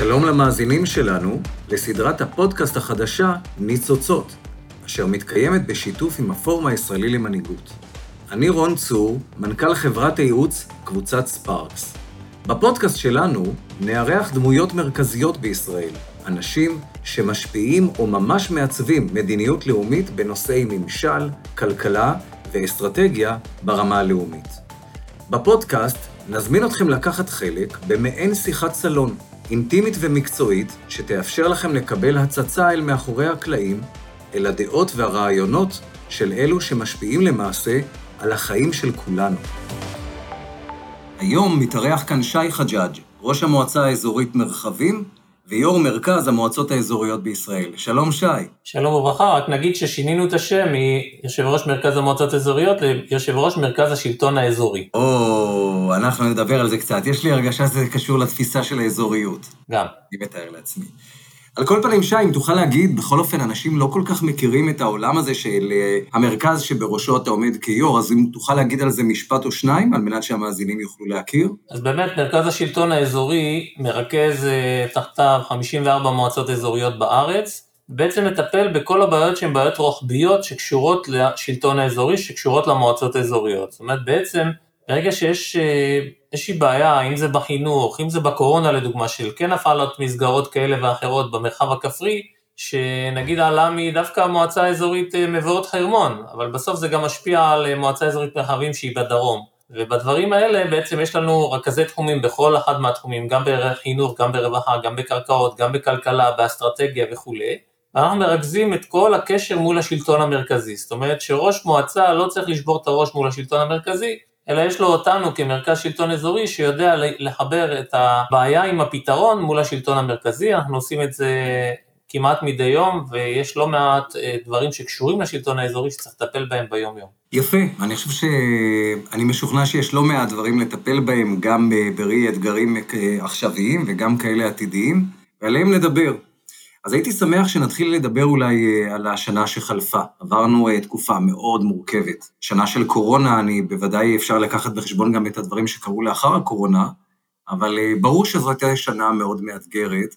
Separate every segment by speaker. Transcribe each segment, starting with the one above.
Speaker 1: שלום למאזינים שלנו לסדרת הפודקאסט החדשה ניצוצות, אשר מתקיימת בשיתוף עם הפורום הישראלי למנהיגות. אני רון צור, מנכ"ל חברת הייעוץ קבוצת ספארקס. בפודקאסט שלנו נארח דמויות מרכזיות בישראל, אנשים שמשפיעים או ממש מעצבים מדיניות לאומית בנושאי ממשל, כלכלה ואסטרטגיה ברמה הלאומית. בפודקאסט נזמין אתכם לקחת חלק במעין שיחת סלון, אינטימית ומקצועית, שתאפשר לכם לקבל הצצה אל מאחורי הקלעים, אל הדעות והרעיונות של אלו שמשפיעים למעשה על החיים של כולנו. היום מתארח כאן שי חג'אג', ראש המועצה האזורית מרחבים ויו"ר מרכז המועצות האזוריות בישראל. שלום שי.
Speaker 2: שלום וברכה, רק נגיד ששינינו את השם מיושב ראש מרכז המועצות האזוריות ליושב ראש מרכז השלטון האזורי.
Speaker 1: או, אנחנו נדבר על זה קצת. יש לי הרגשה שזה קשור לתפיסה של האזוריות.
Speaker 2: גם.
Speaker 1: אני מתאר לעצמי. על כל פנים, שי, אם תוכל להגיד, בכל אופן, אנשים לא כל כך מכירים את העולם הזה של אה, המרכז שבראשו אתה עומד כיו"ר, אז אם תוכל להגיד על זה משפט או שניים, על מנת שהמאזינים יוכלו להכיר.
Speaker 2: אז באמת, מרכז השלטון האזורי מרכז אה, תחתיו 54 מועצות אזוריות בארץ, בעצם מטפל בכל הבעיות שהן בעיות רוחביות שקשורות לשלטון האזורי, שקשורות למועצות האזוריות. זאת אומרת, בעצם, ברגע שיש אה, איזושהי בעיה, אם זה בחינוך, אם זה בקורונה לדוגמה, של כן הפעלות מסגרות כאלה ואחרות במרחב הכפרי, שנגיד עלה מדווקא המועצה האזורית אה, מבואות חרמון, אבל בסוף זה גם משפיע על אה, מועצה אזורית מרחבים שהיא בדרום. ובדברים האלה בעצם יש לנו רכזי תחומים בכל אחד מהתחומים, גם בחינוך, גם ברווחה, גם בקרקעות, גם בכלכלה, באסטרטגיה וכולי. ואנחנו מרכזים את כל הקשר מול השלטון המרכזי. זאת אומרת שראש מועצה לא צריך לשבור את הראש מול השלטון המרכזי, אלא יש לו אותנו כמרכז שלטון אזורי שיודע לחבר את הבעיה עם הפתרון מול השלטון המרכזי, אנחנו עושים את זה כמעט מדי יום, ויש לא מעט אה, דברים שקשורים לשלטון האזורי שצריך לטפל בהם ביום-יום.
Speaker 1: יפה, אני חושב ש... אני משוכנע שיש לא מעט דברים לטפל בהם, גם בראי אתגרים אה, עכשוויים וגם כאלה עתידיים, ועליהם נדבר. אז הייתי שמח שנתחיל לדבר אולי אה, על השנה שחלפה. עברנו אה, תקופה מאוד מורכבת. שנה של קורונה, אני בוודאי אפשר לקחת בחשבון גם את הדברים שקרו לאחר הקורונה, אבל אה, ברור שזאת הייתה שנה מאוד מאתגרת,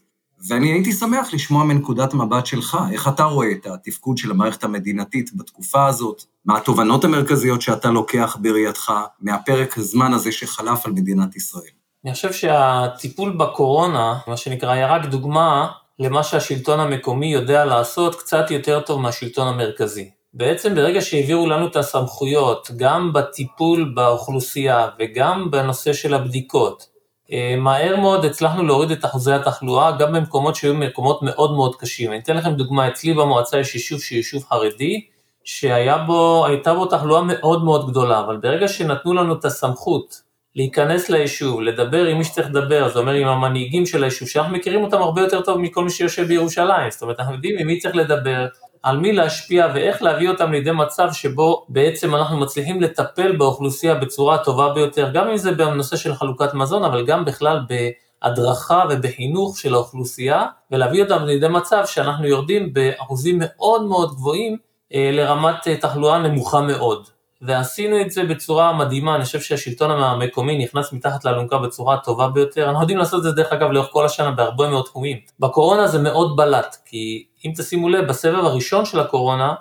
Speaker 1: ואני הייתי שמח לשמוע מנקודת מבט שלך, איך אתה רואה את התפקוד של המערכת המדינתית בתקופה הזאת, מה התובנות המרכזיות שאתה לוקח בראייתך מהפרק הזמן הזה שחלף על מדינת ישראל.
Speaker 2: אני חושב שהטיפול בקורונה, מה שנקרא, היה רק דוגמה למה שהשלטון המקומי יודע לעשות קצת יותר טוב מהשלטון המרכזי. בעצם ברגע שהעבירו לנו את הסמכויות, גם בטיפול באוכלוסייה וגם בנושא של הבדיקות, אה, מהר מאוד הצלחנו להוריד את אחוזי התחלואה, גם במקומות שהיו מקומות מאוד מאוד קשים. אני אתן לכם דוגמה, אצלי במועצה יש יישוב שהוא יישוב חרדי, שהייתה בו תחלואה מאוד מאוד גדולה, אבל ברגע שנתנו לנו את הסמכות להיכנס ליישוב, לדבר עם מי שצריך לדבר, זאת אומרת עם המנהיגים של היישוב, שאנחנו מכירים אותם הרבה יותר טוב מכל מי שיושב בירושלים, זאת אומרת אנחנו יודעים עם מי צריך לדבר, על מי להשפיע ואיך להביא אותם לידי מצב שבו בעצם אנחנו מצליחים לטפל באוכלוסייה בצורה הטובה ביותר, גם אם זה בנושא של חלוקת מזון, אבל גם בכלל בהדרכה ובחינוך של האוכלוסייה, ולהביא אותם לידי מצב שאנחנו יורדים באחוזים מאוד מאוד גבוהים אה, לרמת אה, תחלואה נמוכה מאוד. ועשינו את זה בצורה מדהימה, אני חושב שהשלטון המקומי נכנס מתחת לאלונקה בצורה הטובה ביותר, אנחנו יודעים לעשות את זה דרך אגב לאורך כל השנה בהרבה מאוד תחומים. בקורונה זה מאוד בלט, כי אם תשימו לב, בסבב הראשון של הקורונה,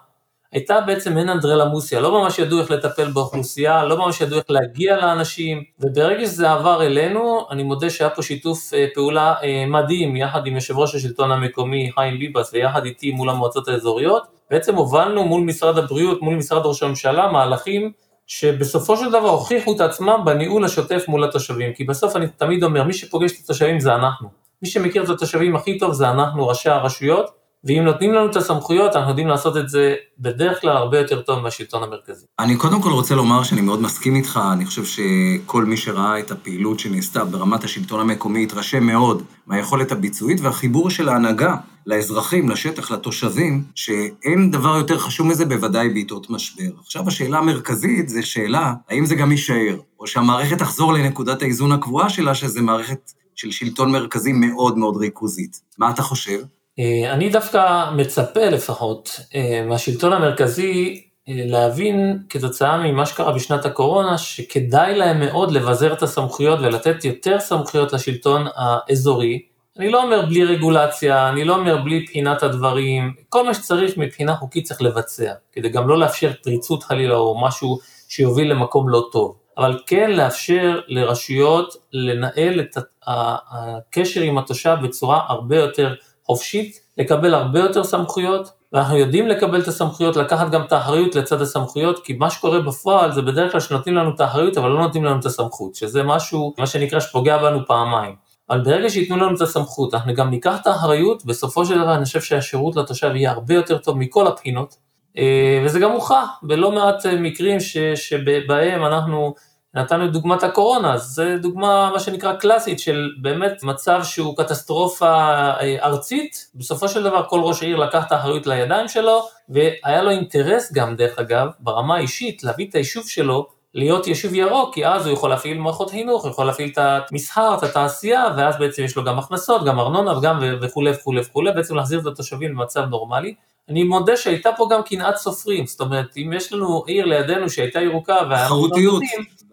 Speaker 2: הייתה בעצם אין אנדרלמוסיה, לא ממש ידעו איך לטפל באוכלוסייה, לא ממש ידעו איך להגיע לאנשים, וברגע שזה עבר אלינו, אני מודה שהיה פה שיתוף אה, פעולה אה, מדהים, יחד עם יושב ראש השלטון המקומי חיים ביבס ויחד איתי מול המועצות האזוריות, בעצם הובלנו מול משרד הבריאות, מול משרד ראש הממשלה, מהלכים שבסופו של דבר הוכיחו את עצמם בניהול השוטף מול התושבים, כי בסוף אני תמיד אומר, מי שפוגש את התושבים זה אנחנו, מי שמכיר את התושבים הכי טוב זה אנחנו, ראשי הרשויות, ואם נותנים לנו את הסמכויות, אנחנו יודעים לעשות את זה בדרך כלל הרבה יותר טוב מהשלטון המרכזי.
Speaker 1: אני קודם כל רוצה לומר שאני מאוד מסכים איתך, אני חושב שכל מי שראה את הפעילות שנעשתה ברמת השלטון המקומי התרשם מאוד מהיכולת הביצועית והחיבור של ההנהגה לאזרחים, לשטח, לתושבים, שאין דבר יותר חשוב מזה, בוודאי בעיתות משבר. עכשיו, השאלה המרכזית זה שאלה, האם זה גם יישאר, או שהמערכת תחזור לנקודת האיזון הקבועה שלה, שזה מערכת של שלטון מרכזי מאוד מאוד ריכוזית. מה אתה חושב?
Speaker 2: אה, אני דווקא מצפה לפחות אה, מהשלטון המרכזי אה, להבין כתוצאה ממה שקרה בשנת הקורונה, שכדאי להם מאוד לבזר את הסמכויות ולתת יותר סמכויות לשלטון האזורי, אני לא אומר בלי רגולציה, אני לא אומר בלי בחינת הדברים, כל מה שצריך מבחינה חוקית צריך לבצע, כדי גם לא לאפשר פריצות חלילה או משהו שיוביל למקום לא טוב, אבל כן לאפשר לרשויות לנהל את הקשר עם התושב בצורה הרבה יותר חופשית, לקבל הרבה יותר סמכויות, ואנחנו יודעים לקבל את הסמכויות, לקחת גם את האחריות לצד הסמכויות, כי מה שקורה בפועל זה בדרך כלל שנותנים לנו את האחריות, אבל לא נותנים לנו את הסמכות, שזה משהו, מה שנקרא, שפוגע בנו פעמיים. אבל ברגע שייתנו לנו את הסמכות, אנחנו גם ניקח את האחריות, בסופו של דבר אני חושב שהשירות לתושב יהיה הרבה יותר טוב מכל הבחינות, אה, וזה גם הוכח בלא מעט מקרים ש, שבהם אנחנו נתנו את דוגמת הקורונה, זו דוגמה מה שנקרא קלאסית של באמת מצב שהוא קטסטרופה אה, ארצית, בסופו של דבר כל ראש העיר לקח את האחריות לידיים שלו, והיה לו אינטרס גם דרך אגב, ברמה האישית, להביא את היישוב שלו להיות יישוב ירוק, כי אז הוא יכול להפעיל מערכות חינוך, הוא יכול להפעיל את המסחר, את התעשייה, ואז בעצם יש לו גם הכנסות, גם ארנונה וגם וכולי וכולי וכולי, בעצם להחזיר את התושבים למצב נורמלי. אני מודה שהייתה פה גם קנאת סופרים, זאת אומרת, אם יש לנו עיר לידינו שהייתה ירוקה,
Speaker 1: תחרותיות.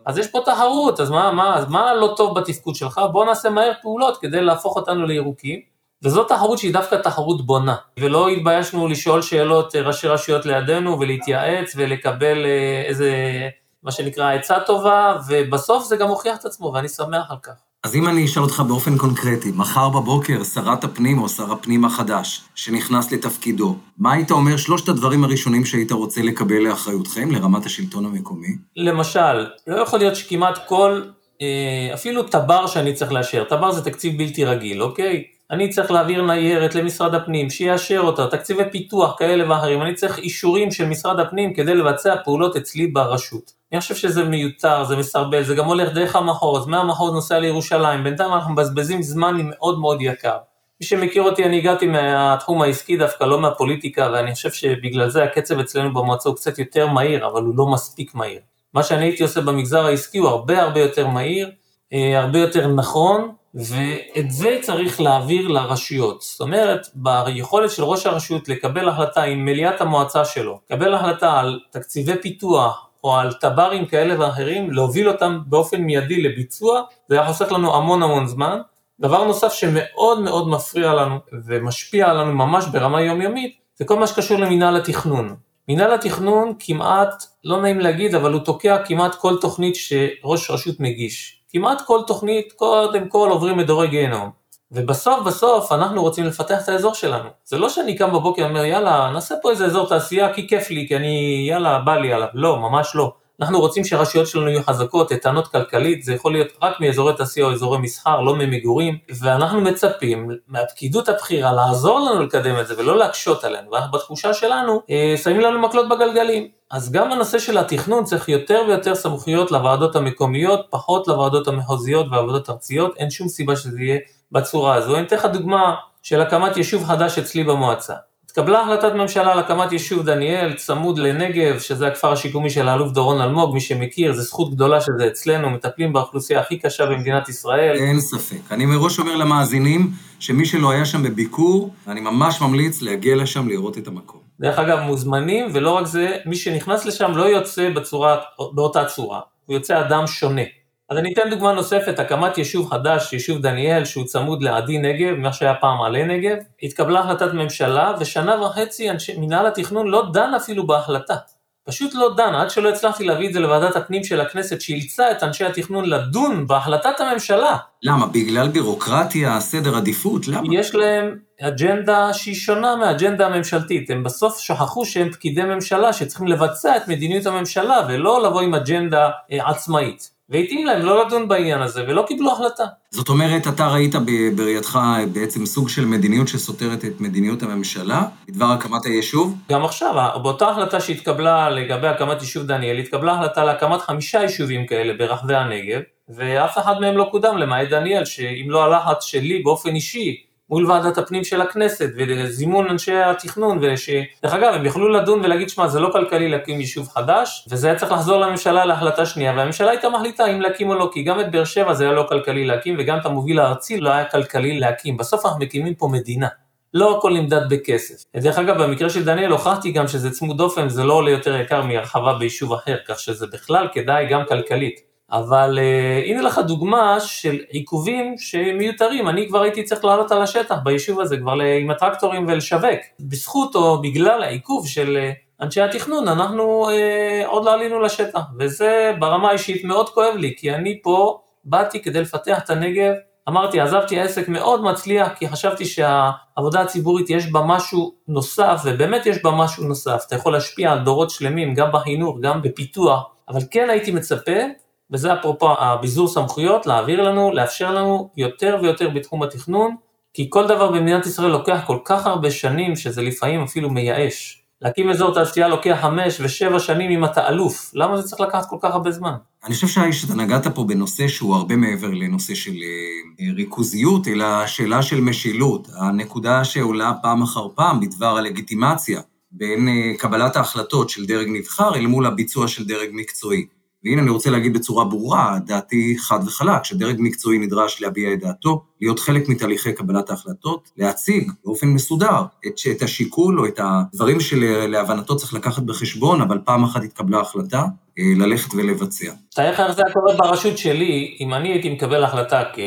Speaker 2: אז יש פה תחרות, אז מה, מה, מה לא טוב בתפקוד שלך? בוא נעשה מהר פעולות כדי להפוך אותנו לירוקים. וזו תחרות שהיא דווקא תחרות בונה, ולא התביישנו לשאול שאלות אה, ראשי רשויות לידינו ולהתייעץ ולקבל אה, איזה, מה שנקרא, עצה טובה, ובסוף זה גם הוכיח את עצמו, ואני שמח על כך.
Speaker 1: אז אם אני אשאל אותך באופן קונקרטי, מחר בבוקר שרת הפנים או שר הפנים החדש, שנכנס לתפקידו, מה היית אומר שלושת הדברים הראשונים שהיית רוצה לקבל לאחריותכם, לרמת השלטון המקומי?
Speaker 2: למשל, לא יכול להיות שכמעט כל, אה, אפילו תבר שאני צריך לאשר, תבר זה תקציב בלתי רגיל, אוקיי? אני צריך להעביר ניירת למשרד הפנים, שיאשר אותה, תקציבי פיתוח כאלה ואחרים, אני צריך אישורים של משרד הפנים כדי לבצע פעולות אצלי ברשות. אני חושב שזה מיותר, זה מסרבל, זה גם הולך דרך המחוז, מהמחוז נוסע לירושלים, בינתיים אנחנו מבזבזים זמן מאוד מאוד יקר. מי שמכיר אותי, אני הגעתי מהתחום העסקי דווקא, לא מהפוליטיקה, ואני חושב שבגלל זה הקצב אצלנו במועצה הוא קצת יותר מהיר, אבל הוא לא מספיק מהיר. מה שאני הייתי עושה במגזר העסקי הוא הרבה הרבה יותר מהיר, הרבה יותר נכון, ואת זה צריך להעביר לרשויות. זאת אומרת, ביכולת של ראש הרשות לקבל החלטה עם מליאת המועצה שלו, לקבל החלטה על תקציבי פיתוח, או על טברים כאלה ואחרים, להוביל אותם באופן מיידי לביצוע, זה היה חוסך לנו המון המון זמן. דבר נוסף שמאוד מאוד מפריע לנו ומשפיע עלינו ממש ברמה יומיומית, זה כל מה שקשור למינהל התכנון. מינהל התכנון כמעט, לא נעים להגיד, אבל הוא תוקע כמעט כל תוכנית שראש רשות מגיש. כמעט כל תוכנית, קודם כל עוברים מדורי גיהנום. ובסוף בסוף אנחנו רוצים לפתח את האזור שלנו. זה לא שאני קם בבוקר ואומר יאללה נעשה פה איזה אזור תעשייה כי כיף לי, כי אני יאללה בא לי עליו, לא, ממש לא. אנחנו רוצים שהרשויות שלנו יהיו חזקות, איתנות כלכלית, זה יכול להיות רק מאזורי תעשייה או אזורי מסחר, לא ממגורים, ואנחנו מצפים מהפקידות הבכירה לעזור לנו לקדם את זה ולא להקשות עלינו, ואנחנו בתחושה שלנו אה, שמים לנו מקלות בגלגלים. אז גם הנושא של התכנון צריך יותר ויותר סמכויות לוועדות המקומיות, פחות לוועדות המחוזיות והוועדות הארציות, אין שום סיבה שזה יהיה בצורה הזו. אני אתן לך דוגמה של הקמת יישוב חדש אצלי במועצה. התקבלה החלטת ממשלה על הקמת יישוב דניאל, צמוד לנגב, שזה הכפר השיקומי של האלוף דורון אלמוג, מי שמכיר, זו זכות גדולה שזה אצלנו, מטפלים באוכלוסייה הכי קשה במדינת ישראל.
Speaker 1: אין ספק. אני מראש אומר למאזינים, שמי שלא היה שם בביקור, אני ממש ממליץ להגיע לשם לראות את המקום.
Speaker 2: דרך אגב, מוזמנים, ולא רק זה, מי שנכנס לשם לא יוצא בצורה, באותה צורה, הוא יוצא אדם שונה. אז אני אתן דוגמה נוספת, הקמת יישוב חדש, יישוב דניאל, שהוא צמוד לעדי נגב, מה שהיה פעם עלי נגב, התקבלה החלטת ממשלה, ושנה וחצי אנשי, מנהל התכנון לא דן אפילו בהחלטה. פשוט לא דן, עד שלא הצלחתי להביא את זה לוועדת הפנים של הכנסת, שאילצה את אנשי התכנון לדון בהחלטת הממשלה.
Speaker 1: למה? בגלל בירוקרטיה, סדר עדיפות? למה?
Speaker 2: יש להם אג'נדה שהיא שונה מהאג'נדה הממשלתית. הם בסוף שכחו שהם פקידי ממשלה שצריכים לבצע את מדיניות הממשלה, ולא לבוא עם אג'נדה אה, עצמאית. והתאים להם לא לדון בעניין הזה, ולא קיבלו החלטה.
Speaker 1: זאת אומרת, אתה ראית בראייתך בעצם סוג של מדיניות שסותרת את מדיניות הממשלה בדבר הקמת היישוב?
Speaker 2: גם עכשיו, באותה החלטה שהתקבלה לגבי הקמת יישוב דניאל, התקבלה החלטה להקמת חמישה יישובים כאלה ברחבי הנגב, ואף אחד מהם לא קודם, למעט דניאל, שאם לא הלחץ שלי באופן אישי, מול ועדת הפנים של הכנסת וזימון אנשי התכנון, וש... דרך אגב, הם יכלו לדון ולהגיד, שמע, זה לא כלכלי להקים יישוב חדש, וזה היה צריך לחזור לממשלה להחלטה שנייה, והממשלה הייתה מחליטה אם להקים או לא, כי גם את באר שבע זה היה לא כלכלי להקים, וגם את המוביל הארצי לא היה כלכלי להקים. בסוף אנחנו מקימים פה מדינה. לא הכל נמדד בכסף. דרך אגב, במקרה של דניאל הוכחתי גם שזה צמוד דופן, זה לא עולה יותר יקר מהרחבה ביישוב אחר, כך שזה בכלל כדאי גם כלכלית. אבל uh, הנה לך דוגמה של עיכובים שמיותרים, אני כבר הייתי צריך לעלות על השטח ביישוב הזה כבר עם הטרקטורים ולשווק. בזכות או בגלל העיכוב של uh, אנשי התכנון, אנחנו uh, עוד לא עלינו לשטח, וזה ברמה האישית מאוד כואב לי, כי אני פה באתי כדי לפתח את הנגב, אמרתי, עזבתי עסק מאוד מצליח, כי חשבתי שהעבודה הציבורית יש בה משהו נוסף, ובאמת יש בה משהו נוסף, אתה יכול להשפיע על דורות שלמים, גם בחינוך, גם בפיתוח, אבל כן הייתי מצפה וזה אפרופו הביזור סמכויות, להעביר לנו, לאפשר לנו יותר ויותר בתחום התכנון, כי כל דבר במדינת ישראל לוקח כל כך הרבה שנים, שזה לפעמים אפילו מייאש. להקים אזור תעשייה לוקח חמש ושבע שנים אם אתה אלוף, למה זה צריך לקחת כל כך הרבה זמן?
Speaker 1: אני חושב שאתה נגעת פה בנושא שהוא הרבה מעבר לנושא של אה, ריכוזיות, אלא שאלה של משילות. הנקודה שעולה פעם אחר פעם בדבר הלגיטימציה בין אה, קבלת ההחלטות של דרג נבחר אל מול הביצוע של דרג מקצועי. והנה אני רוצה להגיד בצורה ברורה, דעתי חד וחלק, שדרג מקצועי נדרש להביע את דעתו, להיות חלק מתהליכי קבלת ההחלטות, להציג באופן מסודר את, את השיקול או את הדברים שלהבנתו צריך לקחת בחשבון, אבל פעם אחת התקבלה החלטה, אה, ללכת ולבצע.
Speaker 2: תאר לך איך זה היה קורה ברשות שלי, אם אני הייתי מקבל החלטה כ...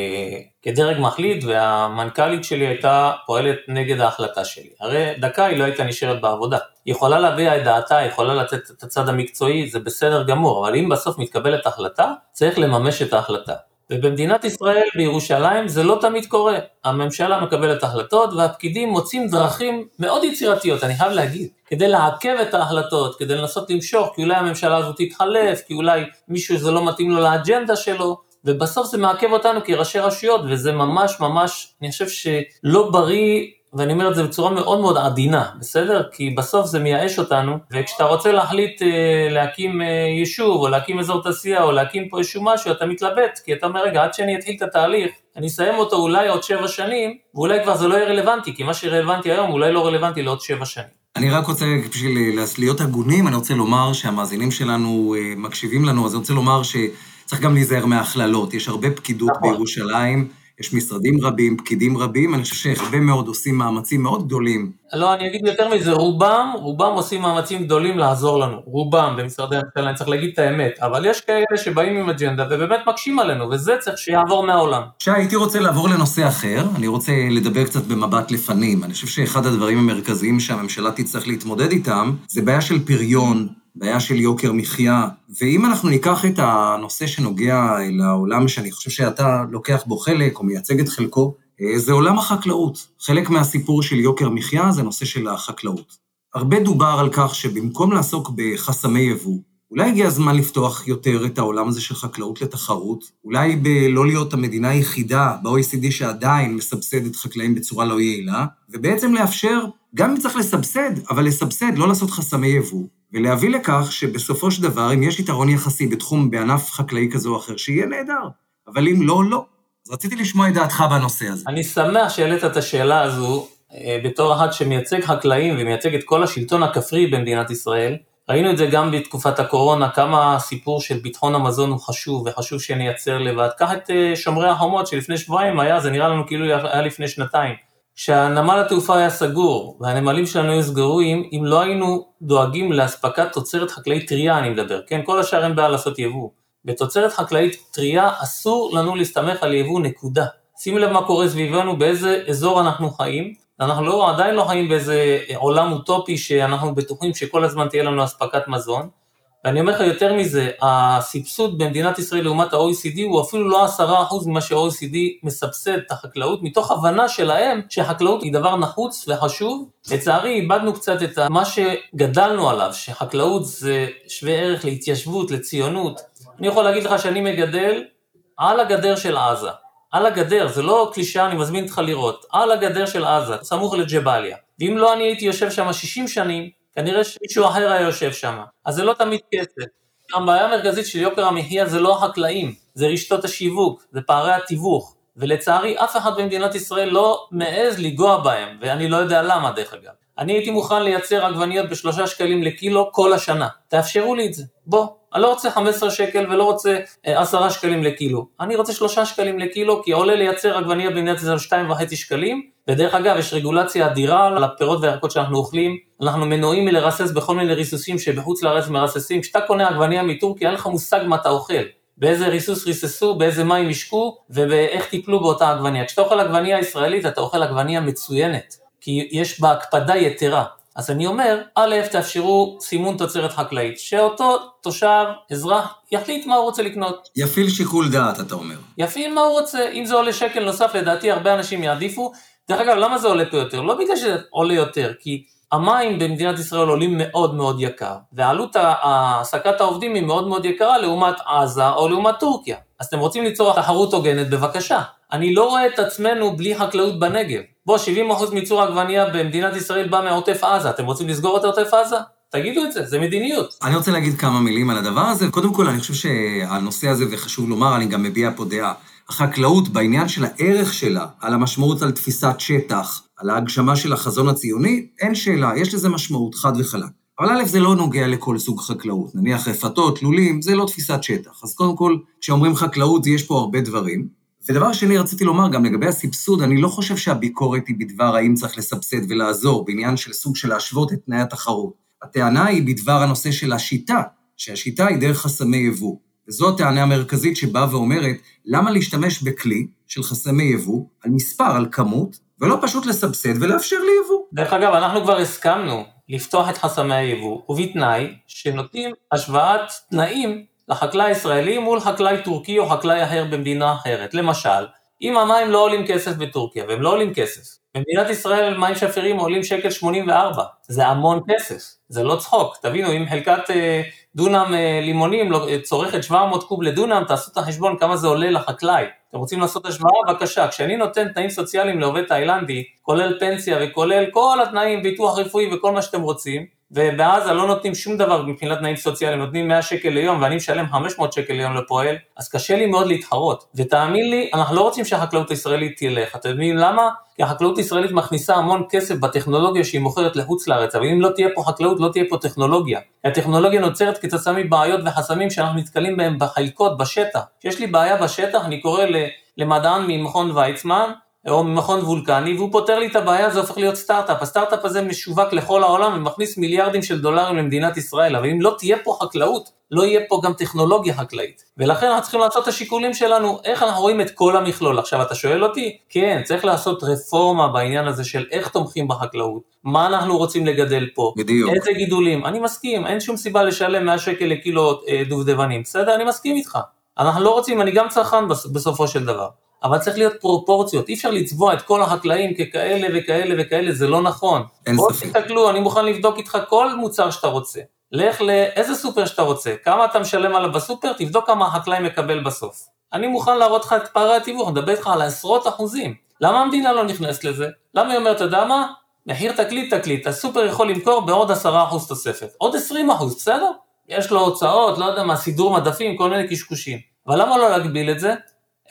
Speaker 2: כדרג מחליט והמנכ"לית שלי הייתה פועלת נגד ההחלטה שלי. הרי דקה היא לא הייתה נשארת בעבודה. היא יכולה להביע את דעתה, היא יכולה לתת את הצד המקצועי, זה בסדר גמור, אבל אם בסוף מתקבלת החלטה, צריך לממש את ההחלטה. ובמדינת ישראל, בירושלים, זה לא תמיד קורה. הממשלה מקבלת החלטות והפקידים מוצאים דרכים מאוד יצירתיות, אני חייב להגיד, כדי לעכב את ההחלטות, כדי לנסות למשוך, כי אולי הממשלה הזאת תתחלף, כי אולי מישהו זה לא מתאים לו לאג'נדה שלו, ובסוף זה מעכב אותנו כראשי רשויות, וזה ממש ממש, אני חושב שלא בריא ואני אומר את זה בצורה מאוד מאוד עדינה, בסדר? כי בסוף זה מייאש אותנו, וכשאתה רוצה להחליט אה, להקים אה, יישוב, או להקים אזור תעשייה, או להקים פה איזשהו משהו, אתה מתלבט, כי אתה אומר, רגע, עד שאני אתחיל את התהליך, אני אסיים אותו אולי עוד שבע שנים, ואולי כבר זה לא יהיה רלוונטי, כי מה שרלוונטי היום אולי לא רלוונטי לעוד שבע שנים.
Speaker 1: אני רק רוצה, בשביל להיות הגונים, אני רוצה לומר שהמאזינים שלנו אה, מקשיבים לנו, אז אני רוצה לומר שצריך גם להיזהר מהכללות. יש הרבה פקידות נכון. בירושלים. יש משרדים רבים, פקידים רבים, אני חושב שהרבה מאוד עושים מאמצים מאוד גדולים.
Speaker 2: לא, אני אגיד יותר מזה, רובם, רובם עושים מאמצים גדולים לעזור לנו, רובם במשרדי הממשלה, אני צריך להגיד את האמת, אבל יש כאלה שבאים עם אג'נדה ובאמת מקשים עלינו, וזה צריך שיעבור מהעולם.
Speaker 1: שי, הייתי רוצה לעבור לנושא אחר, אני רוצה לדבר קצת במבט לפנים. אני חושב שאחד הדברים המרכזיים שהממשלה תצטרך להתמודד איתם, זה בעיה של פריון, בעיה של יוקר מחיה, ואם אנחנו ניקח את הנושא שנוגע לעולם שאני חושב שאתה לוקח בו חלק או מייצג את חלקו, אה, זה עולם החקלאות. חלק מהסיפור של יוקר מחיה זה נושא של החקלאות. הרבה דובר על כך שבמקום לעסוק בחסמי יבוא, אולי הגיע הזמן לפתוח יותר את העולם הזה של חקלאות לתחרות, אולי בלא להיות המדינה היחידה ב-OECD שעדיין מסבסדת חקלאים בצורה לא יעילה, ובעצם לאפשר, גם אם צריך לסבסד, אבל לסבסד, לא לעשות חסמי יבוא, ולהביא לכך שבסופו של דבר, אם יש יתרון יחסי בתחום, בענף חקלאי כזה או אחר, שיהיה נהדר, אבל אם לא, לא. אז רציתי לשמוע את דעתך בנושא הזה.
Speaker 2: אני שמח שהעלית את השאלה הזו אה, בתור אחד שמייצג חקלאים ומייצג את כל השלטון הכפרי במדינת ישראל. ראינו את זה גם בתקופת הקורונה, כמה הסיפור של ביטחון המזון הוא חשוב, וחשוב שנייצר לבד. קח את אה, שומרי החומות שלפני שבועיים היה, זה נראה לנו כאילו היה לפני שנתיים. כשהנמל התעופה היה סגור והנמלים שלנו היו סגורים, אם לא היינו דואגים לאספקת תוצרת חקלאית טרייה, אני מדבר, כן? כל השאר אין בעיה לעשות יבוא. בתוצרת חקלאית טרייה אסור לנו להסתמך על יבוא, נקודה. שימו לב מה קורה סביבנו, באיזה אזור אנחנו חיים. אנחנו לא, עדיין לא חיים באיזה עולם אוטופי שאנחנו בטוחים שכל הזמן תהיה לנו אספקת מזון. ואני אומר לך יותר מזה, הסבסוד במדינת ישראל לעומת ה-OECD הוא אפילו לא עשרה אחוז ממה שה-OECD מסבסד את החקלאות, מתוך הבנה שלהם שחקלאות היא דבר נחוץ וחשוב. לצערי איבדנו קצת את מה שגדלנו עליו, שחקלאות זה שווה ערך להתיישבות, לציונות. אני יכול להגיד לך שאני מגדל על הגדר של עזה. על הגדר, זה לא קלישאה, אני מזמין אותך לראות. על הגדר של עזה, סמוך לג'באליה. ואם לא אני הייתי יושב שם 60 שנים, כנראה שמישהו אחר היה יושב שם. אז זה לא תמיד כסף. הבעיה המרכזית של יוקר המחיה זה לא החקלאים, זה רשתות השיווק, זה פערי התיווך. ולצערי אף אחד במדינת ישראל לא מעז לנגוע בהם, ואני לא יודע למה דרך אגב. אני הייתי מוכן לייצר עגבניות בשלושה שקלים לקילו כל השנה. תאפשרו לי את זה. בוא, אני לא רוצה 15 שקל ולא רוצה 10 אה, שקלים לקילו. אני רוצה 3 שקלים לקילו, כי עולה לייצר עגבניה במדינת ישראל 2.5 שקלים, ודרך אגב, יש רגולציה אדירה על הפירות והירקות שאנחנו אוכלים, אנחנו מנועים מלרסס בכל מיני ריסוסים שבחוץ לארץ מרססים. כשאתה קונה עגבניה מטורקיה, אין לך מושג מה אתה אוכל. באיזה ריסוס ריססו, באיזה מים השקו, ואיך טיפלו באותה עגבנייה. כשאתה אוכל עגבנייה ישראלית, אתה אוכל עגבנייה מצוינת, כי יש בה הקפדה יתרה. אז אני אומר, א', תאפשרו סימון תוצרת חקלאית, שאותו תושב, אזרח, יחליט מה הוא רוצה לקנות.
Speaker 1: יפעיל שיקול דעת, אתה אומר.
Speaker 2: יפעיל מה הוא רוצה, אם זה עולה שקל נוסף, לדעתי הרבה אנשים יעדיפו. דרך אגב, למה זה עולה פה יותר? לא בגלל שזה עולה יותר, כי המים במדינת ישראל עולים מאוד מאוד יקר, ועלות העסקת העובדים היא מאוד מאוד יקרה לעומת עזה או לעומת טורקיה. אז אתם רוצים ליצור תחרות הוגנת, בבקשה. אני לא רואה את עצמנו בלי חקלאות בנגב. בוא, 70% מייצור עגבנייה במדינת ישראל בא מעוטף עזה, אתם רוצים לסגור את עוטף עזה? תגידו את זה, זה מדיניות.
Speaker 1: אני רוצה להגיד כמה מילים על הדבר הזה. קודם כל, אני חושב שהנושא הזה, וחשוב לומר, אני גם מביע פה דעה. החקלאות, בעניין של הערך שלה, על המשמעות על תפיסת שטח, על ההגשמה של החזון הציוני, אין שאלה, יש לזה משמעות חד וחלק. אבל א', זה לא נוגע לכל סוג חקלאות. נניח רפתות, לולים, זה לא תפיסת שטח. אז קודם כל, כשאומרים חקלאות, יש פה הרבה דברים. ודבר שני, רציתי לומר גם לגבי הסבסוד, אני לא חושב שהביקורת היא בדבר האם צריך לסבסד ולעזור, בעניין של סוג של להשוות את תנאי התחרות. הטענה היא בדבר הנושא של השיטה, שהשיטה היא דרך חסמי יבוא. וזו הטענה המרכזית שבאה ואומרת, למה להשתמש בכלי של חסמי יבוא, על מספר, על כמות, ולא פשוט לסבסד ולאפשר ליבוא.
Speaker 2: דרך אגב, אנחנו כבר הסכמנו לפתוח את חסמי היבוא, ובתנאי שנותנים השוואת תנאים לחקלאי הישראלי מול חקלאי טורקי או חקלאי אחר במדינה אחרת. למשל, אם המים לא עולים כסף בטורקיה, והם לא עולים כסף, במדינת ישראל מים שפירים עולים שקל 84, זה המון כסף, זה לא צחוק, תבינו, אם חלקת אה, דונם אה, לימונים לא, צורכת 700 קוב לדונם, תעשו את החשבון כמה זה עולה לחקלאי. אתם רוצים לעשות השוואה? בבקשה. כשאני נותן תנאים סוציאליים לעובד תאילנדי, כולל פנסיה וכולל כל התנאים, ביטוח רפואי וכל מה שאתם רוצים, ובעזה לא נותנים שום דבר מבחינת תנאים סוציאליים, נותנים 100 שקל ליום ואני משלם 500 שקל ליום לפועל, אז קשה לי מאוד להתחרות. ותאמין לי, אנחנו לא רוצים שהחקלאות הישראלית תלך. אתם יודעים למה? כי החקלאות הישראלית מכניסה המון כסף בטכנולוגיה שהיא מוכרת לחוץ לארץ, אבל אם לא תהיה פה חקלאות, לא תהיה פה טכנולוגיה. הטכנולוגיה נוצרת כתוצאה מבעיות וחסמים שאנחנו נתקלים בהם בחלקות, בשטח. כשיש לי בעיה בשטח, אני קורא למדען ממכון ויצמן, או ממכון וולקני, והוא פותר לי את הבעיה, זה הופך להיות סטארט-אפ. הסטארט-אפ הזה משווק לכל העולם ומכניס מיליארדים של דולרים למדינת ישראל, אבל אם לא תהיה פה חקלאות, לא יהיה פה גם טכנולוגיה חקלאית. ולכן אנחנו צריכים לעשות את השיקולים שלנו, איך אנחנו רואים את כל המכלול. עכשיו, אתה שואל אותי? כן, צריך לעשות רפורמה בעניין הזה של איך תומכים בחקלאות, מה אנחנו רוצים לגדל פה,
Speaker 1: בדיוק.
Speaker 2: איזה גידולים. אני מסכים, אין שום סיבה לשלם 100 שקל לקילו אה, דובדבנים, בסדר? אני מסכים איתך. אנחנו לא רוצים, אני גם צרכן בסופו של דבר. אבל צריך להיות פרופורציות, אי אפשר לצבוע את כל החקלאים ככאלה וכאלה וכאלה, זה לא נכון.
Speaker 1: אין
Speaker 2: בוא
Speaker 1: ספק.
Speaker 2: תסתכלו, אני מוכן לבדוק איתך כל מוצר שאתה רוצה. לך לאיזה סופר שאתה רוצה, כמה אתה משלם עליו בסופר, תבדוק כמה החקלאי מקבל בסוף. אני מוכן להראות לך את פערי התיווך, אני מדבר איתך על עשרות אחוזים. למה המדינה לא נכנסת לזה? למה היא אומרת, אתה יודע מה? מחיר תקליט תקליט, הסופר יכול למכור בעוד עשרה אחוז תוספת, עוד עשרים אחוז, בסדר? יש לו הוצאות, לא יודע מה, סידור מדפים, כל מיני קשקושים. אבל למה לא להגביל את זה?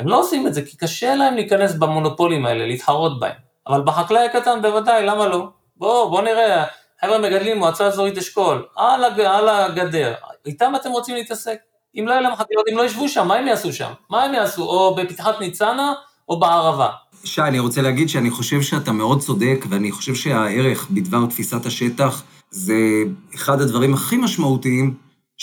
Speaker 2: הם לא עושים את זה כי קשה להם להיכנס במונופולים האלה, להתחרות בהם. אבל בחקלאי הקטן בוודאי, למה לא? בואו, בואו נראה, חבר'ה מגדלים מועצה אזורית אשכול, על, הג, על הגדר, איתם אתם רוצים להתעסק? אם לא יהיה להם חקלאות, אם לא ישבו שם, מה הם יעשו שם? מה הם יעשו? או בפתחת ניצנה, או בערבה.
Speaker 1: שי, אני רוצה להגיד שאני חושב שאתה מאוד צודק, ואני חושב שהערך בדבר תפיסת השטח זה אחד הדברים הכי משמעותיים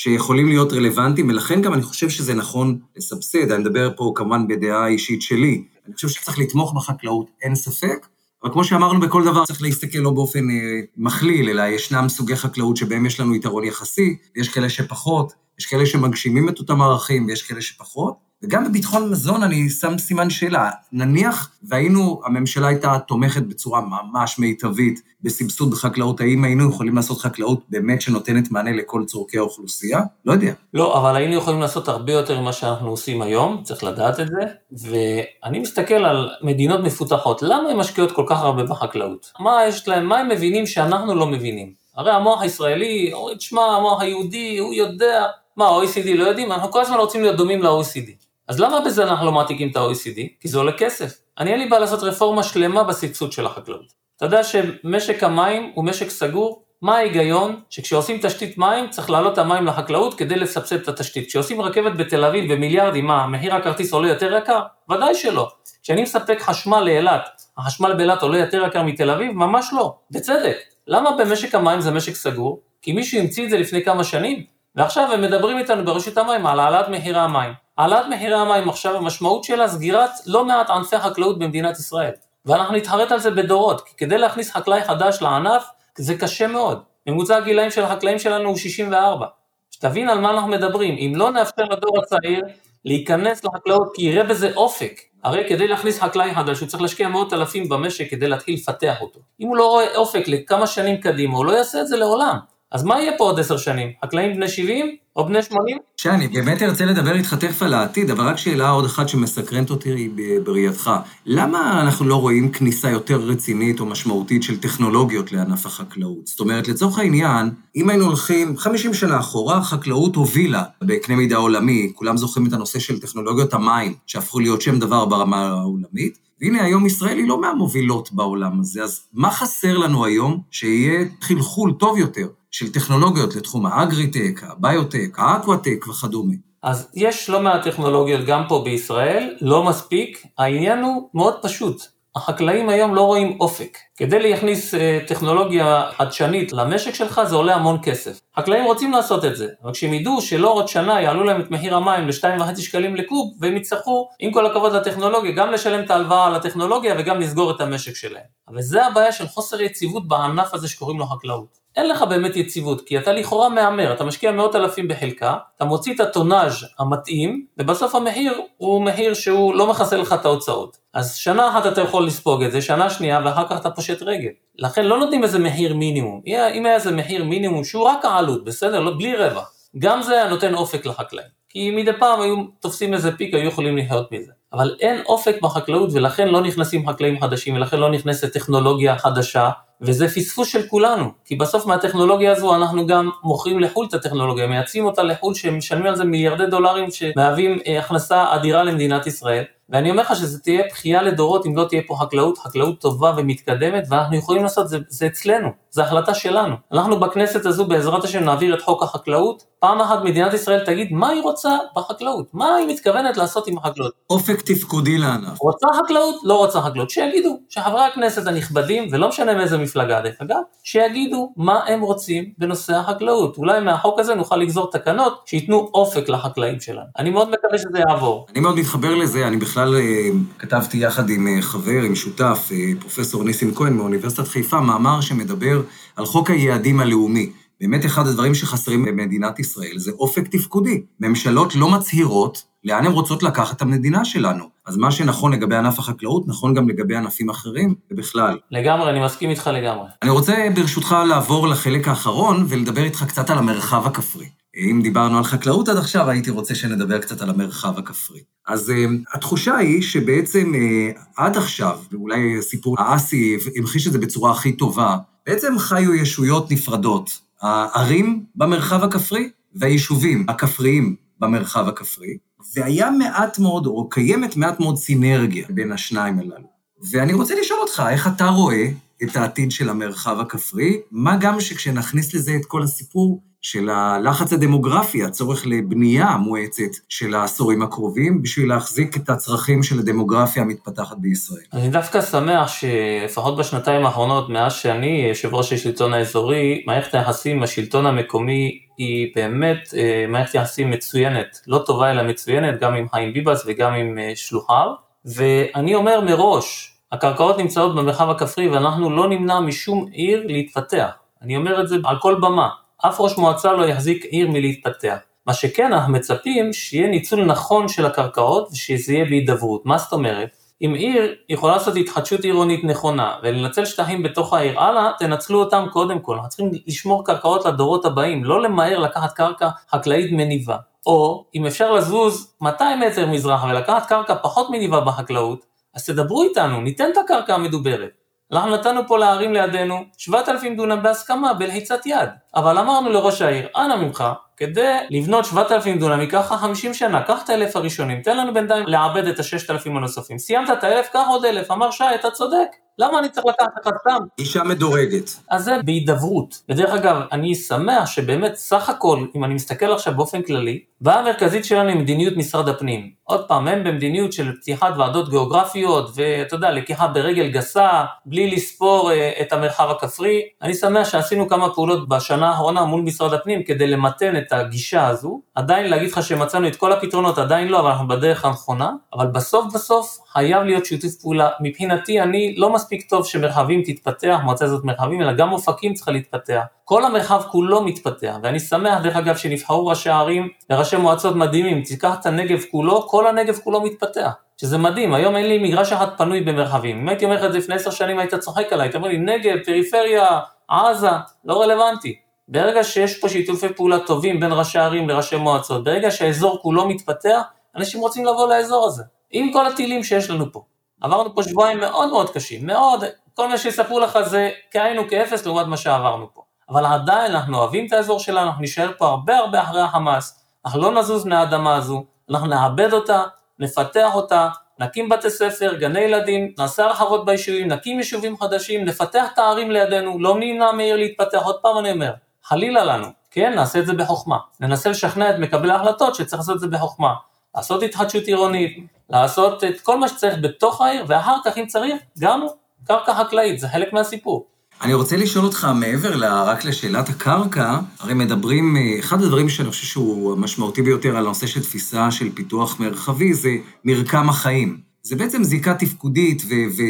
Speaker 1: שיכולים להיות רלוונטיים, ולכן גם אני חושב שזה נכון לסבסד. אני מדבר פה כמובן בדעה אישית שלי. אני חושב שצריך לתמוך בחקלאות, אין ספק, אבל כמו שאמרנו בכל דבר, צריך להסתכל לא באופן אה, מכליל, אלא ישנם סוגי חקלאות שבהם יש לנו יתרון יחסי, ויש כאלה שפחות, יש כאלה שמגשימים את אותם ערכים, ויש כאלה שפחות. וגם בביטחון מזון אני שם סימן שאלה. נניח והיינו, הממשלה הייתה תומכת בצורה ממש מיטבית בסבסוד בחקלאות, האם היינו יכולים לעשות חקלאות באמת שנותנת מענה לכל צורכי האוכלוסייה? לא יודע.
Speaker 2: לא, אבל היינו יכולים לעשות הרבה יותר ממה שאנחנו עושים היום, צריך לדעת את זה, ואני מסתכל על מדינות מפותחות, למה הן משקיעות כל כך הרבה בחקלאות? מה יש להם, מה הם מבינים שאנחנו לא מבינים? הרי המוח הישראלי, אומרים, תשמע, המוח היהודי, הוא יודע, מה, ה-OECD לא יודעים? אנחנו כל הזמן רוצים להיות דומים ל-OECD. אז למה בזה אנחנו לא מעתיקים את ה-OECD? כי זה עולה כסף. אני אין לי בעיה לעשות רפורמה שלמה בסבסוד של החקלאות. אתה יודע שמשק המים הוא משק סגור? מה ההיגיון שכשעושים תשתית מים צריך להעלות את המים לחקלאות כדי לסבסד את התשתית? כשעושים רכבת בתל אביב במיליארדים, מה, מחיר הכרטיס עולה יותר יקר? ודאי שלא. כשאני מספק חשמל לאילת, החשמל באילת עולה יותר יקר מתל אביב? ממש לא. בצדק. למה במשק המים זה משק סגור? כי מישהו המציא את זה לפני כמה שנים, ועכשיו הם מדברים איתנו ברשות המים על העלאת מחירי המים. העלאת מחירי המים עכשיו, המשמעות שלה סגירת לא מעט ענפי חקלאות במדינת ישראל. ואנחנו נתחרט על זה בדורות, כי כדי להכניס חקלאי חדש לענף, זה קשה מאוד. ממוצע הגילאים של החקלאים שלנו הוא 64. שתבין על מה אנחנו מדברים, אם לא נאפשר לדור הצעיר להיכנס לחקלאות כי יראה בזה אופק, הרי כדי להכניס חקלאי חדש הוא צריך להשקיע מאות אלפים במשק כדי להתחיל לפתח אותו. אם הוא לא רואה אופק לכמה שנים קדימה, הוא לא יעשה את זה לעולם. אז מה יהיה פה עוד עשר שנים? חקלאים בני 70 או בני 80?
Speaker 1: שאני באמת ארצה לדבר איתך תכף על העתיד, אבל רק שאלה עוד אחת שמסקרנת אותי בראייתך. למה אנחנו לא רואים כניסה יותר רצינית או משמעותית של טכנולוגיות לענף החקלאות? זאת אומרת, לצורך העניין, אם היינו הולכים 50 שנה אחורה, החקלאות הובילה בקנה מידה עולמי, כולם זוכרים את הנושא של טכנולוגיות המים, שהפכו להיות שם דבר ברמה העולמית. והנה היום ישראל היא לא מהמובילות בעולם הזה, אז מה חסר לנו היום שיהיה חלחול טוב יותר של טכנולוגיות לתחום האגריטק, הביוטק, האקוואטק וכדומה.
Speaker 2: אז יש לא מעט טכנולוגיות גם פה בישראל, לא מספיק, העניין הוא מאוד פשוט. החקלאים היום לא רואים אופק. כדי להכניס אה, טכנולוגיה חדשנית למשק שלך זה עולה המון כסף. חקלאים רוצים לעשות את זה, אבל כשהם ידעו שלא עוד שנה יעלו להם את מחיר המים ל-2.5 שקלים לקוב, והם יצטרכו, עם כל הכבוד לטכנולוגיה, גם לשלם את ההלוואה על הטכנולוגיה וגם לסגור את המשק שלהם. אבל זה הבעיה של חוסר יציבות בענף הזה שקוראים לו חקלאות. אין לך באמת יציבות, כי אתה לכאורה מהמר, אתה משקיע מאות אלפים בחלקה, אתה מוציא את הטונאז' המתאים, ובסוף המחיר הוא מחיר שהוא לא מכסה לך את ההוצאות. אז שנה אחת אתה יכול לספוג את זה, שנה שנייה, ואחר כך אתה פושט רגל. לכן לא נותנים איזה מחיר מינימום. אם היה איזה מחיר מינימום שהוא רק העלות, בסדר? לא, בלי רווח. גם זה היה נותן אופק לחקלאים. כי מדי פעם היו תופסים איזה פיק, היו יכולים לחיות מזה. אבל אין אופק בחקלאות ולכן לא נכנסים חקלאים חדשים ולכן לא נכנסת טכנולוגיה חדשה וזה פספוס של כולנו, כי בסוף מהטכנולוגיה הזו אנחנו גם מוכרים לחו"ל את הטכנולוגיה, מייצאים אותה לחו"ל שמשלמים על זה מיליארדי דולרים שמהווים אה, הכנסה אדירה למדינת ישראל, ואני אומר לך שזה תהיה בכייה לדורות אם לא תהיה פה חקלאות, חקלאות טובה ומתקדמת, ואנחנו יכולים לעשות, זה, זה אצלנו, זה החלטה שלנו. אנחנו בכנסת הזו בעזרת השם נעביר את חוק החקלאות, פעם אחת מדינת ישראל תגיד מה היא רוצה בחקלאות, מה היא מתכוונת לעשות עם החקלאות.
Speaker 1: אופק תפקודי לענף.
Speaker 2: רוצה חקלאות? לא רוצה חקלאות. שיגידו, שחברי הכנסת הנכבדים, ולא משנה מאיזה מפלגה דרך אגב, שיגידו מה הם רוצים בנושא החקלאות. אולי מהחוק הזה נוכל לגזור תקנות שייתנו אופק לחקלאים שלנו. אני מאוד מקווה שזה יעבור.
Speaker 1: אני מאוד מתחבר לזה, אני בכלל אה, כתבתי יחד עם אה, חבר, עם שותף, אה, פרופסור ניסים כהן מאוניברסיטת חיפה, מאמר שמדבר על חוק היעדים הלאומי. באמת אחד הדברים שחסרים במדינת ישראל זה אופק תפקודי. ממשלות לא מצהירות לאן הן רוצות לקחת את המדינה שלנו. אז מה שנכון לגבי ענף החקלאות, נכון גם לגבי ענפים אחרים, ובכלל.
Speaker 2: לגמרי, אני מסכים איתך לגמרי.
Speaker 1: אני רוצה ברשותך לעבור לחלק האחרון ולדבר איתך קצת על המרחב הכפרי. אם דיברנו על חקלאות עד עכשיו, הייתי רוצה שנדבר קצת על המרחב הכפרי. אז uh, התחושה היא שבעצם uh, עד עכשיו, ואולי סיפור האסי המחיש את זה בצורה הכי טובה, בעצם חיו ישויות נפרדות. הערים במרחב הכפרי והיישובים הכפריים במרחב הכפרי, והיה מעט מאוד, או קיימת מעט מאוד סינרגיה בין השניים הללו. ואני רוצה לשאול אותך, איך אתה רואה את העתיד של המרחב הכפרי? מה גם שכשנכניס לזה את כל הסיפור של הלחץ הדמוגרפי, הצורך לבנייה מואצת של העשורים הקרובים, בשביל להחזיק את הצרכים של הדמוגרפיה המתפתחת בישראל.
Speaker 2: אני דווקא שמח שלפחות בשנתיים האחרונות, מאז שאני יושב ראש השלטון האזורי, מערכת היחסים עם השלטון המקומי היא באמת אה, מערכת יחסים מצוינת, לא טובה אלא מצוינת, גם עם חיים ביבס וגם עם אה, שלוחיו, ואני אומר מראש, הקרקעות נמצאות במרחב הכפרי ואנחנו לא נמנע משום עיר להתפתח. אני אומר את זה על כל במה. אף ראש מועצה לא יחזיק עיר מלהתפתח. מה שכן, אנחנו מצפים שיהיה ניצול נכון של הקרקעות ושזה יהיה בהידברות. מה זאת אומרת? אם עיר יכולה לעשות התחדשות עירונית נכונה ולנצל שטחים בתוך העיר, הלאה, תנצלו אותם קודם כל. אנחנו צריכים לשמור קרקעות לדורות הבאים, לא למהר לקחת קרקע חקלאית מניבה. או אם אפשר לזוז 200 מטר מזרחה ולקחת קרקע פחות מניבה בחקלאות, אז תדברו איתנו, ניתן את הקרקע המדוברת. אנחנו נתנו פה לערים לידינו 7,000 דונם בהסכמה, בלחיצת יד. אבל אמרנו לראש העיר, אנא ממך, כדי לבנות 7,000 דונם ייקח לך 50 שנה, קח את האלף הראשונים, תן לנו בינתיים לעבד את ה-6,000 הנוספים. סיימת את האלף, קח עוד אלף. אמר שי, אתה צודק, למה אני צריך לקחת לך סתם?
Speaker 1: אישה מדורגת.
Speaker 2: אז זה בהידברות. ודרך אגב, אני שמח שבאמת סך הכל, אם אני מסתכל עכשיו באופן כללי, הבעיה המרכזית שלנו היא מדיניות משרד הפנים. עוד פעם, הם במדיניות של פתיחת ועדות גיאוגרפיות, ואתה יודע, לקיחה ברגל גסה, בלי לספור אה, את המרחב הכפרי. אני שמח שעשינו כמה פעולות בשנה האחרונה מול משרד הפנים כדי למתן את הגישה הזו. עדיין להגיד לך שמצאנו את כל הפתרונות, עדיין לא, אבל אנחנו בדרך הנכונה. אבל בסוף בסוף חייב להיות שיתוף פעולה. מבחינתי, אני לא מספיק טוב שמרחבים תתפתח, מועצה הזאת מרחבים, אלא גם אופקים צריכה להתפתח. כל המרחב כולו מתפתח, ואני שמח דרך אגב שנבחרו ראשי ערים וראשי מועצות מדהימים, תיקח את הנגב כולו, כל הנגב כולו מתפתח, שזה מדהים, היום אין לי מגרש אחד פנוי במרחבים, אם הייתי אומר לך את זה לפני עשר שנים היית צוחק עליי, היית אומר לי נגב, פריפריה, עזה, לא רלוונטי. ברגע שיש פה שיתופי פעולה טובים בין ראשי ערים לראשי מועצות, ברגע שהאזור כולו מתפתח, אנשים רוצים לבוא לאזור הזה, עם כל הטילים שיש לנו פה. עברנו פה שבועיים מאוד מאוד קשים, מאוד, כל מה שיספרו לך זה כאין וכאפס לעומת מה שעברנו פה. אבל עדיין אנחנו אוהבים את האזור שלנו, אנחנו נישאר פה הרבה הרבה אחרי החמאס, אנחנו לא נזוז מהאדמה הזו, אנחנו נאבד אותה, נפתח אותה, נקים בתי ספר, גני ילדים, נעשה הרחבות ביישובים, נקים יישובים חדשים, נפתח את הערים לידינו, לא נמנע מעיר להתפתח, עוד פעם אני אומר, חלילה לנו, כן, נעשה את זה בחוכמה, ננסה לשכנע את מקבלי ההחלטות שצריך לעשות את זה בחוכמה, לעשות התחדשות עירונית, לעשות את כל מה שצריך בתוך העיר, ואחר כך אם צריך, גם קרקע חקלאית, זה חלק מהסיפור.
Speaker 1: אני רוצה לשאול אותך, מעבר רק לשאלת הקרקע, הרי מדברים, אחד הדברים שאני חושב שהוא המשמעותי ביותר על הנושא של תפיסה של פיתוח מרחבי, זה מרקם החיים. זה בעצם זיקה תפקודית ו-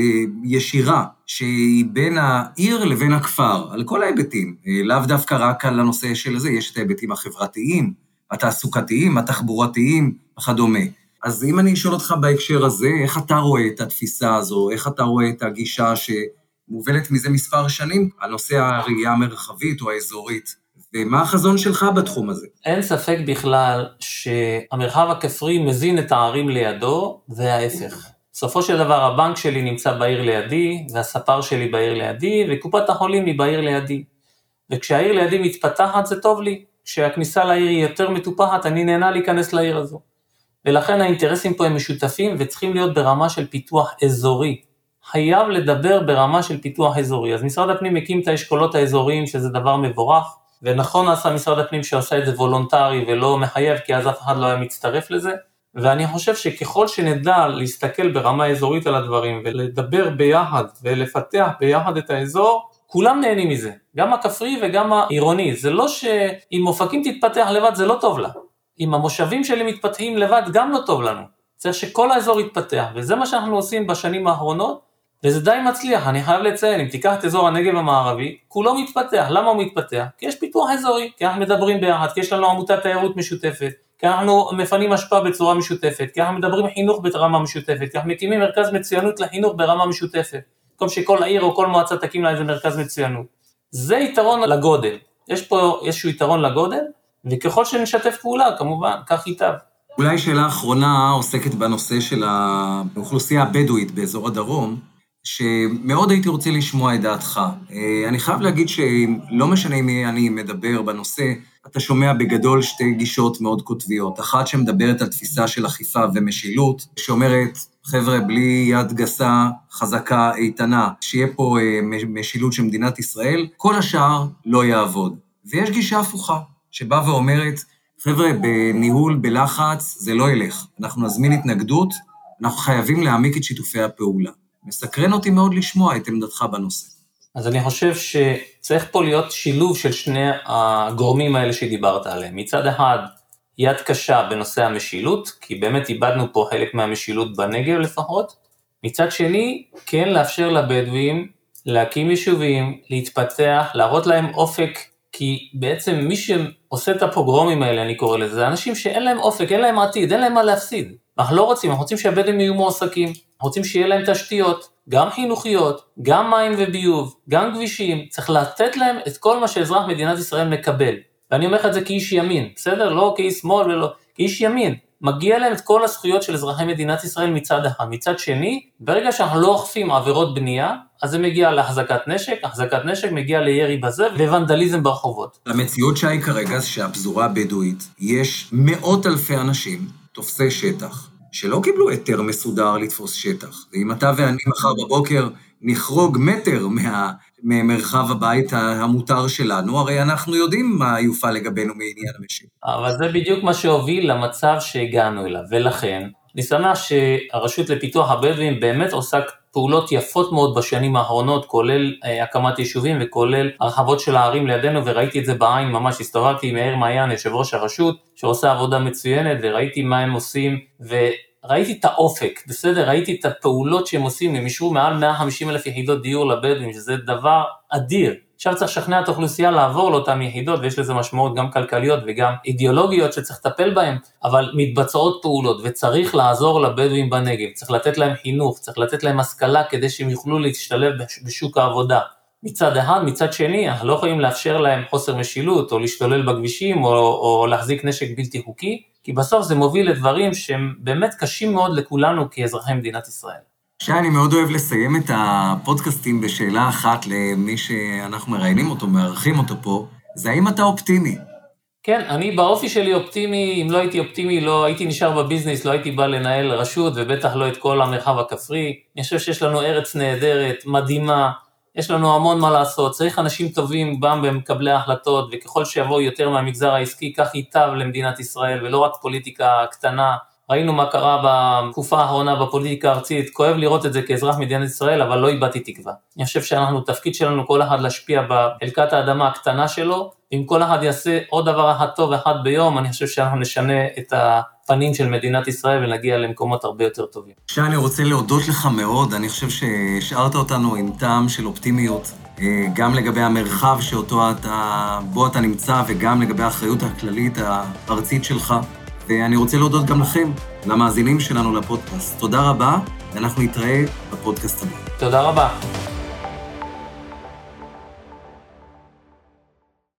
Speaker 1: וישירה, שהיא בין העיר לבין הכפר, על כל ההיבטים. לאו דווקא רק על הנושא של זה, יש את ההיבטים החברתיים, התעסוקתיים, התחבורתיים וכדומה. אז אם אני אשאל אותך בהקשר הזה, איך אתה רואה את התפיסה הזו, איך אתה רואה את הגישה ש... מובלת מזה מספר שנים על נושא הראייה המרחבית או האזורית. ומה החזון שלך בתחום הזה?
Speaker 2: אין ספק בכלל שהמרחב הכפרי מזין את הערים לידו, וההפך. בסופו של דבר הבנק שלי נמצא בעיר לידי, והספר שלי בעיר לידי, וקופת החולים היא בעיר לידי. וכשהעיר לידי מתפתחת זה טוב לי, כשהכניסה לעיר היא יותר מטופחת, אני נהנה להיכנס לעיר הזו. ולכן האינטרסים פה הם משותפים וצריכים להיות ברמה של פיתוח אזורי. חייב לדבר ברמה של פיתוח אזורי. אז משרד הפנים הקים את האשכולות האזוריים, שזה דבר מבורך, ונכון עשה משרד הפנים שעושה את זה וולונטרי ולא מחייב, כי אז אף אחד לא היה מצטרף לזה. ואני חושב שככל שנדע להסתכל ברמה אזורית על הדברים ולדבר ביחד ולפתח ביחד את האזור, כולם נהנים מזה, גם הכפרי וגם העירוני. זה לא שאם אופקים תתפתח לבד זה לא טוב לה. אם המושבים שלי מתפתחים לבד גם לא טוב לנו. צריך שכל האזור יתפתח, וזה מה שאנחנו עושים בשנים האחרונות, וזה די מצליח, אני חייב לציין, אם תיקח את אזור הנגב המערבי, כולו מתפתח, למה הוא מתפתח? כי יש פיתוח אזורי, כי אנחנו מדברים ביחד, כי יש לנו עמותת תיירות משותפת, כי אנחנו מפנים אשפה בצורה משותפת, כי אנחנו מדברים חינוך ברמה משותפת, כי אנחנו מקימים מרכז מצוינות לחינוך ברמה משותפת, במקום שכל העיר או כל מועצה תקים לה איזה מרכז מצוינות. זה יתרון לגודל, יש פה איזשהו יתרון לגודל, וככל שנשתף פעולה, כמובן, כך ייטב.
Speaker 1: אולי שאלה אחרונה עוסקת בנושא של האוכלוסייה הבדואית באזור הדרום. שמאוד הייתי רוצה לשמוע את דעתך. אה, אני חייב להגיד שלא משנה מי אני מדבר בנושא, אתה שומע בגדול שתי גישות מאוד קוטביות. אחת שמדברת על תפיסה של אכיפה ומשילות, שאומרת, חבר'ה, בלי יד גסה, חזקה, איתנה, שיהיה פה אה, משילות של מדינת ישראל, כל השאר לא יעבוד. ויש גישה הפוכה, שבאה ואומרת, חבר'ה, בניהול, בלחץ, זה לא ילך. אנחנו נזמין התנגדות, אנחנו חייבים להעמיק את שיתופי הפעולה. מסקרן אותי מאוד לשמוע את עמדתך בנושא.
Speaker 2: אז אני חושב שצריך פה להיות שילוב של שני הגורמים האלה שדיברת עליהם. מצד אחד, יד קשה בנושא המשילות, כי באמת איבדנו פה חלק מהמשילות בנגב לפחות. מצד שני, כן לאפשר לבדואים להקים יישובים, להתפתח, להראות להם אופק, כי בעצם מי שעושה את הפוגרומים האלה, אני קורא לזה, זה אנשים שאין להם אופק, אין להם עתיד, אין להם מה להפסיד. אנחנו לא רוצים, אנחנו רוצים שהבדואים יהיו מועסקים. רוצים שיהיה להם תשתיות, גם חינוכיות, גם מים וביוב, גם כבישים, צריך לתת להם את כל מה שאזרח מדינת ישראל מקבל. ואני אומר לך את זה כאיש ימין, בסדר? לא כאיש שמאל ולא, כאיש ימין. מגיע להם את כל הזכויות של אזרחי מדינת ישראל מצד אחד. מצד שני, ברגע שאנחנו לא אוכפים עבירות בנייה, אז זה מגיע להחזקת נשק, החזקת נשק מגיע לירי בזה וונדליזם ברחובות.
Speaker 1: המציאות שהיא כרגע שהפזורה הבדואית, יש מאות אלפי אנשים, תופסי שטח, שלא קיבלו היתר מסודר לתפוס שטח. ואם אתה ואני מחר בבוקר נחרוג מטר מה, ממרחב הבית המותר שלנו, הרי אנחנו יודעים מה יופעל לגבינו מעניין המשילות.
Speaker 2: אבל זה בדיוק מה שהוביל למצב שהגענו אליו, ולכן אני שמח שהרשות לפיתוח הבדואים באמת עושה פעולות יפות מאוד בשנים האחרונות, כולל אה, הקמת יישובים וכולל הרחבות של הערים לידינו, וראיתי את זה בעין, ממש הסתובבתי עם מאיר מעיין, יושב ראש הרשות, שעושה עבודה מצוינת, וראיתי מה הם עושים, וראיתי את האופק, בסדר? ראיתי את הפעולות שהם עושים, הם אישרו מעל 150 אלף יחידות דיור לבדואים, שזה דבר אדיר. עכשיו צריך לשכנע את האוכלוסייה לעבור לאותן יחידות, ויש לזה משמעות גם כלכליות וגם אידיאולוגיות שצריך לטפל בהן, אבל מתבצעות פעולות, וצריך לעזור לבדואים בנגב, צריך לתת להם חינוך, צריך לתת להם השכלה כדי שהם יוכלו להשתלב בשוק העבודה. מצד אחד, מצד שני, אנחנו לא יכולים לאפשר להם חוסר משילות, או להשתולל בכבישים, או, או להחזיק נשק בלתי חוקי, כי בסוף זה מוביל לדברים שהם באמת קשים מאוד לכולנו כאזרחי מדינת ישראל.
Speaker 1: שי, אני מאוד אוהב לסיים את הפודקאסטים בשאלה אחת למי שאנחנו מראיינים אותו, מארחים אותו פה, זה האם אתה אופטימי?
Speaker 2: כן, אני באופי שלי אופטימי, אם לא הייתי אופטימי, לא הייתי נשאר בביזנס, לא הייתי בא לנהל רשות, ובטח לא את כל המרחב הכפרי. אני חושב שיש לנו ארץ נהדרת, מדהימה, יש לנו המון מה לעשות, צריך אנשים טובים גם במקבלי ההחלטות, וככל שיבואו יותר מהמגזר העסקי, כך ייטב למדינת ישראל, ולא רק פוליטיקה קטנה ראינו מה קרה בתקופה האחרונה בפוליטיקה הארצית, כואב לראות את זה כאזרח מדינת ישראל, אבל לא איבדתי תקווה. אני חושב שאנחנו, תפקיד שלנו כל אחד להשפיע בחלקת האדמה הקטנה שלו, אם כל אחד יעשה עוד דבר אחד טוב אחד ביום, אני חושב שאנחנו נשנה את הפנים של מדינת ישראל ונגיע למקומות הרבה יותר טובים.
Speaker 1: שי, אני רוצה להודות לך מאוד, אני חושב שהשארת אותנו עם טעם של אופטימיות, אה, גם לגבי המרחב שאותו אתה, בו אתה נמצא וגם לגבי האחריות הכללית הארצית שלך. ואני רוצה להודות גם לכם, למאזינים שלנו לפודקאסט. תודה רבה, ואנחנו נתראה בפודקאסט הבא.
Speaker 2: תודה רבה.